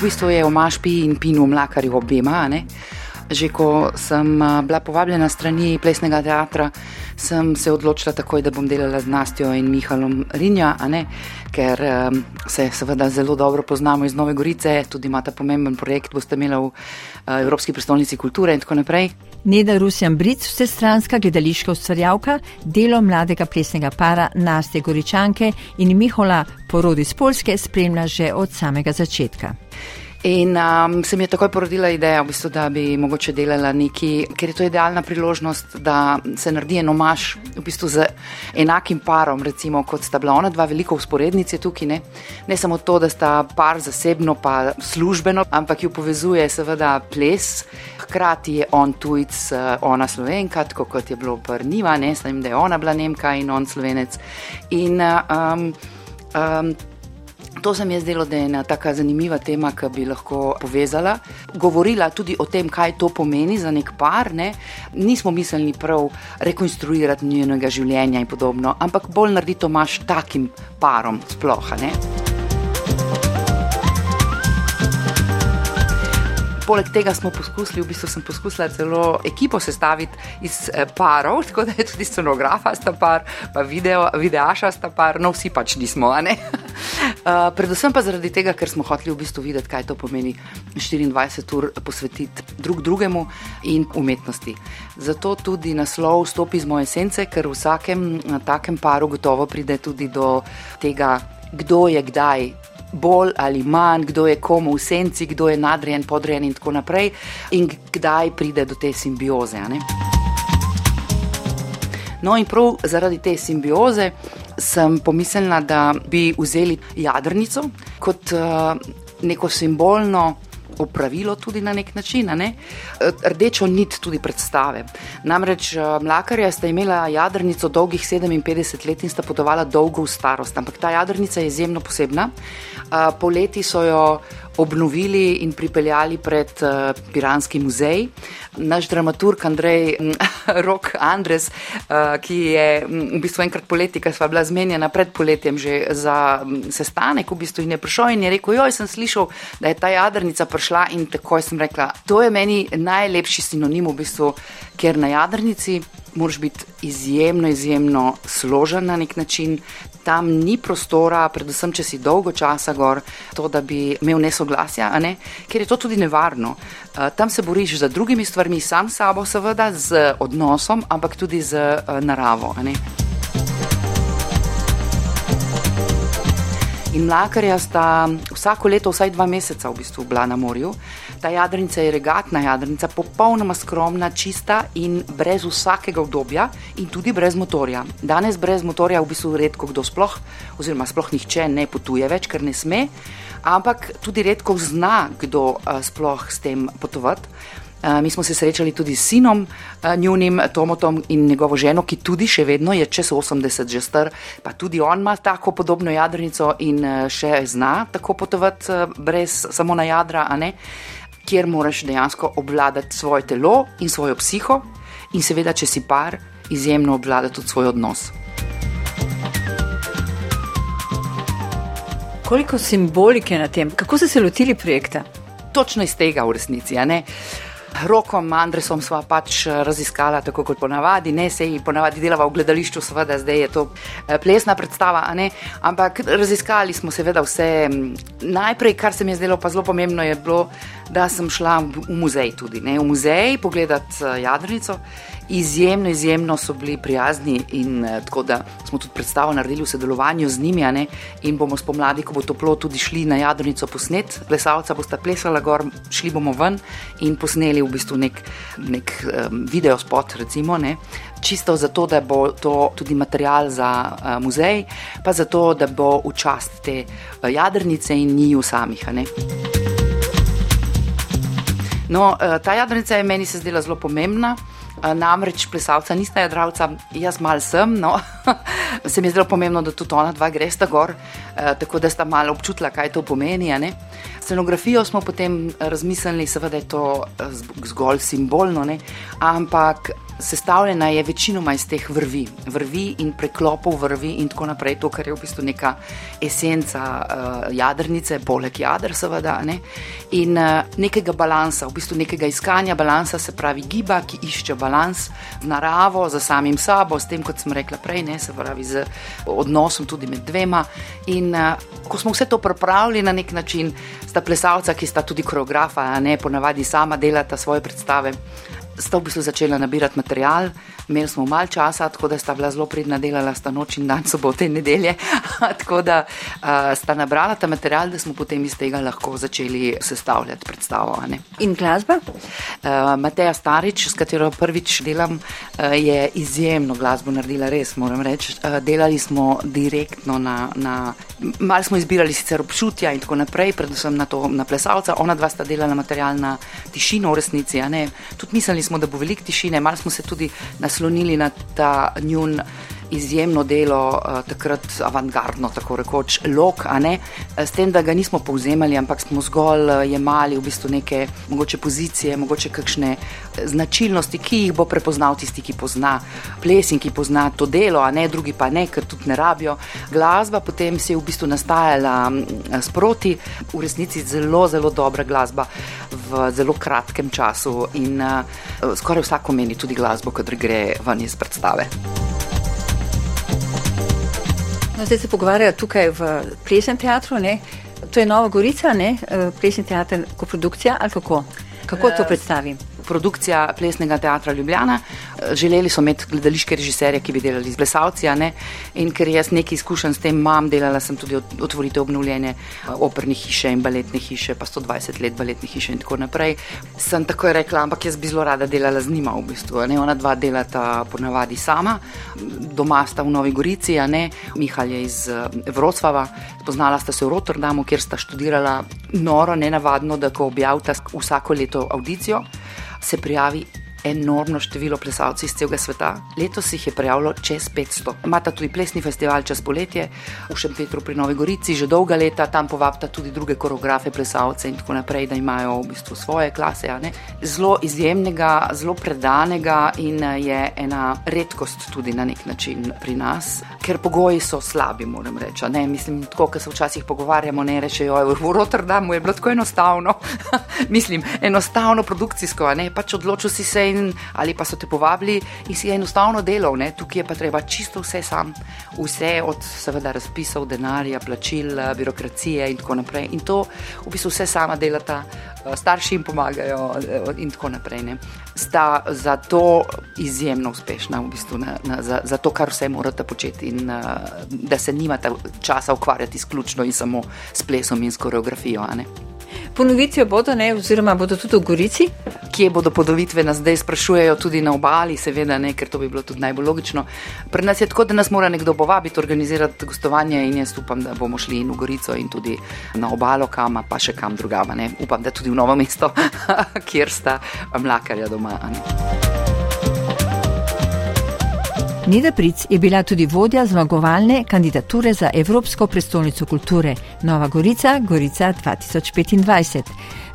v bistvu je omaš pi in pinu mlakarju obema. Ne? Že ko sem bila povabljena strani plesnega teatra, sem se odločila takoj, da bom delala z Nastjo in Mihalom Rinja, ker um, se seveda zelo dobro poznamo iz Nove Gorice, tudi imata pomemben projekt, boste imeli v uh, Evropski prestolnici kulture in tako naprej. Neda Rusjan Bric, vsestranska gledališka ustvarjavka, delo mladega plesnega para Nastje Goričanke in Mihola porodi iz Polske spremlja že od samega začetka. In um, se mi je takoj porodila ideja, v bistvu, da bi mogoče delala neki, ker je to idealna priložnost, da se naredi eno maš v bistvu z enakim parom, recimo kot sta bila ona dva velika usporednica tukaj. Ne? ne samo to, da sta par zasebno pa službeno, ampak ju povezuje seveda ples. Hkrati je on tujc, ona slovenka, tako kot je bilo prniva, ne samo da je ona bila nemka in on slovenec. In, um, um, To se mi je zdelo, da je ena tako zanimiva tema, ki bi lahko povezala. Govorila tudi o tem, kaj to pomeni za nek par. Ne? Nismo mislili prav rekonstruirati njenega življenja in podobno, ampak bolj narediti to maš takim parom sploh. Ne? poleg tega smo poskusili, v bistvu sem poskusila celo ekipo sestaviti iz eh, parov, tako da je tudi scenograf, sta par, pa video, videaša, sta par, no vsi pač nismo. Uh, predvsem pa zaradi tega, ker smo hoteli v bistvu videti, kaj to pomeni 24 ur posvetiti drug drugemu in umetnosti. Zato tudi naslov stopi z moje sence, ker v vsakem takem paru gotovo pride tudi do tega, kdo je kdaj bolj ali manj, kdo je komu v senci, kdo je nadrejen, podrejen in tako naprej, in kdaj pride do te simbioze. No, in prav zaradi te simbioze sem pomislila, da bi vzeli jadrnico kot uh, neko simbolno opravilo tudi na nek način, ne? rdečo nit tudi predstave. Namreč eh, mlakarja sta imela jadrnico dolgih 57 let in sta potovala dolgo v starost, ampak ta jadrnica je izjemno posebna. Eh, poleti so jo obnovili in pripeljali pred uh, Piranski muzej. Naš dramaturg Andrej Rok Andres, uh, ki je v bistvu enkrat poleti, ki sva bila zmenjena pred poletjem že za sestanek, v bistvu in je prišel in je rekel, joj, sem slišal, da je ta jadrnica prišla in takoj sem rekla, to je meni najlepši sinonim v bistvu, ker na jadrnici moraš biti izjemno, izjemno složen na nek način. Tam ni prostora, predvsem če si dolgo časa gor, to, da bi imel nesoglasja, ne? ker je to tudi nevarno. Uh, tam se boriš z drugimi stvarmi, sam s sabo, seveda, z odnosom, ampak tudi z uh, naravo. In mlakarja sta vsako leto, vsaj dva meseca, v bistvu bila na morju. Ta jadrnica je regatna jadrnica, popolnoma skromna, čista in brez vsakega obdobja, in tudi brez motorja. Danes brez motorja v bistvu redko kdo sploh, oziroma sploh nihče ne potuje več, ker ne sme, ampak tudi redko zna, kdo uh, sploh s tem potovati. Uh, mi smo se srečali tudi s sinom, uh, njunim Tomotom in njegovo ženo, ki tudi še vedno je čez 80 že star, pa tudi on ima tako podobno jadrnico in uh, še zna tako potovati brez samo na jadra kjer moraš dejansko obvladati svoje telo in svojo psiho, in seveda, če si par, izjemno obvladati tudi svoj odnos. Koliko simbolike na tem, kako ste se lotili projekta? Točno iz tega, v resnici. Rokom Andresom sva pač eh, raziskala, tako kot ponavadi, ne se jih ponavadi delava v gledališču, seveda zdaj je to eh, plesna predstava, ampak raziskali smo seveda vse. Najprej, kar se mi je zdelo pa zelo pomembno, je bilo, da sem šla v muzej tudi, ne? v muzej pogledati eh, jadrnico izjemno, izjemno so bili prijazni in tako da smo tudi predstavo naredili v sodelovanju z njimi. In bomo spomladi, ko bo toplo, tudi šli na jadrnico posnet. Plesalca bosta plesala gor, šli bomo ven in posneli v bistvu nek, nek um, video spot, recimo. Ne. Čisto zato, da bo to tudi material za uh, muzej, pa zato, da bo v čast te uh, jadrnice in njiju samih. No, uh, ta jadrnica je meni se zdela zelo pomembna. Namreč plesalca nista jadralca, jaz mal sem, no. se mi je zelo pomembno, da tudi ona dva gresta gor, uh, tako da sta malo občutila, kaj to pomeni. Scenografijo smo potem razmislili, seveda je to zgolj simbolno, ne? ampak sestavljena je večinoma iz teh vrvi, vrvi in preklopov vrvi in tako naprej, to, kar je v bistvu neka esenca uh, jadrnice, poleg jadr, seveda, ne? in uh, nekega balansa, v bistvu nekega iskanja balansa, se pravi giba, ki išče balans v naravo, za samim sabo, s tem, kot sem rekla prej, ne? se pravi z odnosom tudi med dvema. In uh, ko smo vse to pripravili na nek način, sta plesalca, ki sta tudi koreografa, ne ponavadi sama delata svoje predstave sta v bistvu začela nabirati material, imeli smo malo časa, tako da sta bila zelo pridna delala, sta noč in dan, sobote in nedelje. tako da uh, sta nabrala ta material, da smo potem iz tega lahko začeli sestavljati predstavo. In glasba? Uh, Mateja Starič, s katero prvič delam, uh, je izjemno glasbo naredila, res moram reči. Uh, delali smo direktno na. na Mal smo izbirali sicer občutja in tako naprej, predvsem na to, na plesalca. Ona dva sta delala material na tišino v resnici. Tudi mislili smo, da bo veliko tišine, malo smo se tudi naslonili na ta njun izjemno delo, uh, takrat avantgardno, tako rekoč, lok, eh, s tem, da ga nismo povzemali, ampak smo zgolj uh, jemali v bistvu neke mogoče pozicije, mogoče kakšne značilnosti, ki jih bo prepoznal tisti, ki pozna ples in ki pozna to delo, a ne drugi pa ne, ker tudi ne rabijo. Glasba potem se je v bistvu nastajala sproti, v resnici zelo, zelo dobra glasba v zelo kratkem času in skoraj vsako meni tudi glasbo, kadar gre ven iz predstave. No, zdaj se pogovarjajo tukaj v plesnem teatru. Ne? To je Nova Gorica, ne? Eh, plesni teater, koprodukcija ali kako? Kako to eh, predstavim? Produkcija plesnega teatra Ljubljana. Želeli so imeti gledališke režiserje, ki bi delali z plesalci. In ker jaz nekaj izkušenj s tem imam, delala sem tudi otvoritev obnovljene eh, operne hiše in baletne hiše, pa 120 let baletne hiše in tako naprej. Sem takoj rekla, ampak jaz bi zelo rada delala z njima v bistvu. Ne? Ona dva delata ponavadi sama, doma sta v Novi Gorici, ne Mihal je iz eh, Vroclava. Poznala sta se v Rotterdamu, kjer sta študirala noro, nenavadno, da ko objavita vsako leto audicijo se prijavi enormno število plesalcev iz celega sveta. Letos jih je prijavilo čez 500. Imata tudi plesni festival čez poletje v Šempetru pri Novi Gorici, že dolga leta tam povabita tudi druge koreografe, plesalce in tako naprej, da imajo v bistvu svoje klase. Zelo izjemnega, zelo predanega in je ena redkost tudi na nek način pri nas, ker pogoji so slabi, moram reči. Ne, mislim, tako, ker se včasih pogovarjamo, ne rečejo, v Rotterdamu je bilo tako enostavno. mislim, enostavno produkcijsko, ne, pač odločil si se in, ali pa so te povabili in si enostavno delal, ne? tukaj je pa treba čisto vse sam, vse od seveda razpisov, denarja, plačil, birokracije in tako naprej. In to v bistvu vse sama delata, eh, starši jim pomagajo eh, in tako naprej. Ne? Sta zato izjemno uspešna, v bistvu, na, na, za, za to, kar vse morate početi in uh, da se nimate časa ukvarjati izključno in samo s plesom in s koreografijo. Ponovitvijo bodo, ne, oziroma bodo tudi v Gorici. Kje bodo podovitve, nas zdaj sprašujejo, tudi na obali, seveda, ne, ker to bi bilo tudi najbolj logično. Pri nas je tako, da nas mora nekdo povabiti, organizirati gostovanje in jaz upam, da bomo šli in v Gorico in tudi na obalo, kam pa še kam drugama. Ne. Upam, da tudi v novo mesto, kjer sta mlakarja doma. Ne. Nida Pric je bila tudi vodja zmagovalne kandidature za Evropsko prestolnico kulture Nova Gorica, Gorica 2025.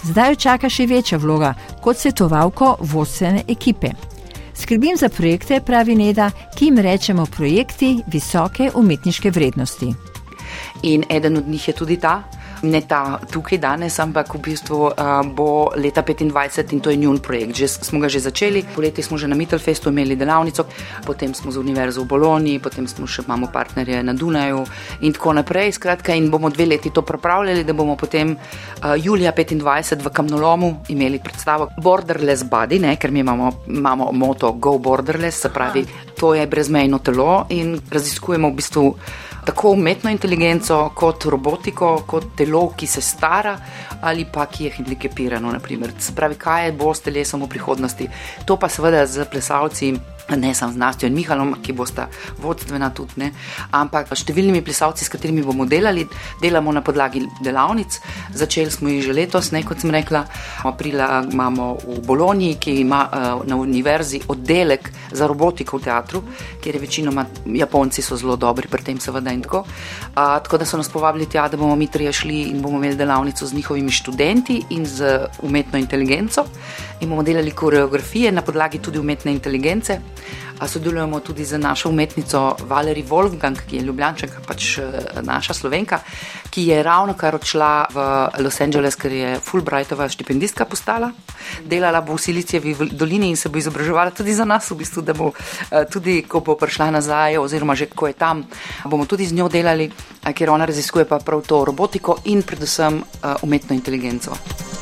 Zdaj jo čaka še večja vloga kot svetovalko vodstvene ekipe. Skrbim za projekte, pravi Neda, ki jim rečemo projekti visoke umetniške vrednosti. In eden od njih je tudi ta, ne ta tukaj danes, ampak v bistvu uh, bo leta 2025 in to je njun projekt. Že, smo ga že začeli, poleti smo že na Mittelfestu imeli delavnico, potem smo z Univerzo v Bologni, potem smo še imamo partnerje na Dunaju in tako naprej. Skratka, in bomo dve leti to pripravljali, da bomo potem uh, julija 2025 v Kamnolomu imeli predstavo Borderless Body, ne, ker mi imamo, imamo moto Go Borderless, se pravi, to je brezmejno telo in raziskujemo v bistvu tako umetno inteligenco, kot robotiko, kot telo, ki se stara ali pa ki je hendikepirano. Spravi, kaj bo s telesom v prihodnosti. To pa seveda z plesalci ne samo z Nastjo in Mihalom, ki bosta vodstvena tudi, ne, ampak številnimi plesalci, s katerimi bomo delali, delamo na podlagi delavnic. Začeli smo jih že letos, ne, kot sem rekla, aprila imamo v Bologni, ki ima uh, na univerzi oddelek za robotiko v teatru, kjer je večinoma Japonci so zelo dobri pri tem, seveda in tako. Uh, tako da so nas povabili tja, da bomo mi trije šli in bomo imeli delavnico z njihovimi študenti in z umetno inteligenco in bomo delali koreografije na podlagi tudi umetne inteligence. Sodelujemo tudi z našo umetnico Valeri Wolfgang, ki je ljubljančanka, pač eh, naša slovenka, ki je ravno kar odšla v Los Angeles, ker je Fulbrightova štipendistka postala. Delala bo v Silicijevi dolini in se bo izobraževala tudi za nas, v bistvu, da bo eh, tudi, ko bo prišla nazaj, oziroma že ko je tam, bomo tudi z njo delali, ker ona raziskuje pa prav to robotiko in predvsem eh, umetno inteligenco.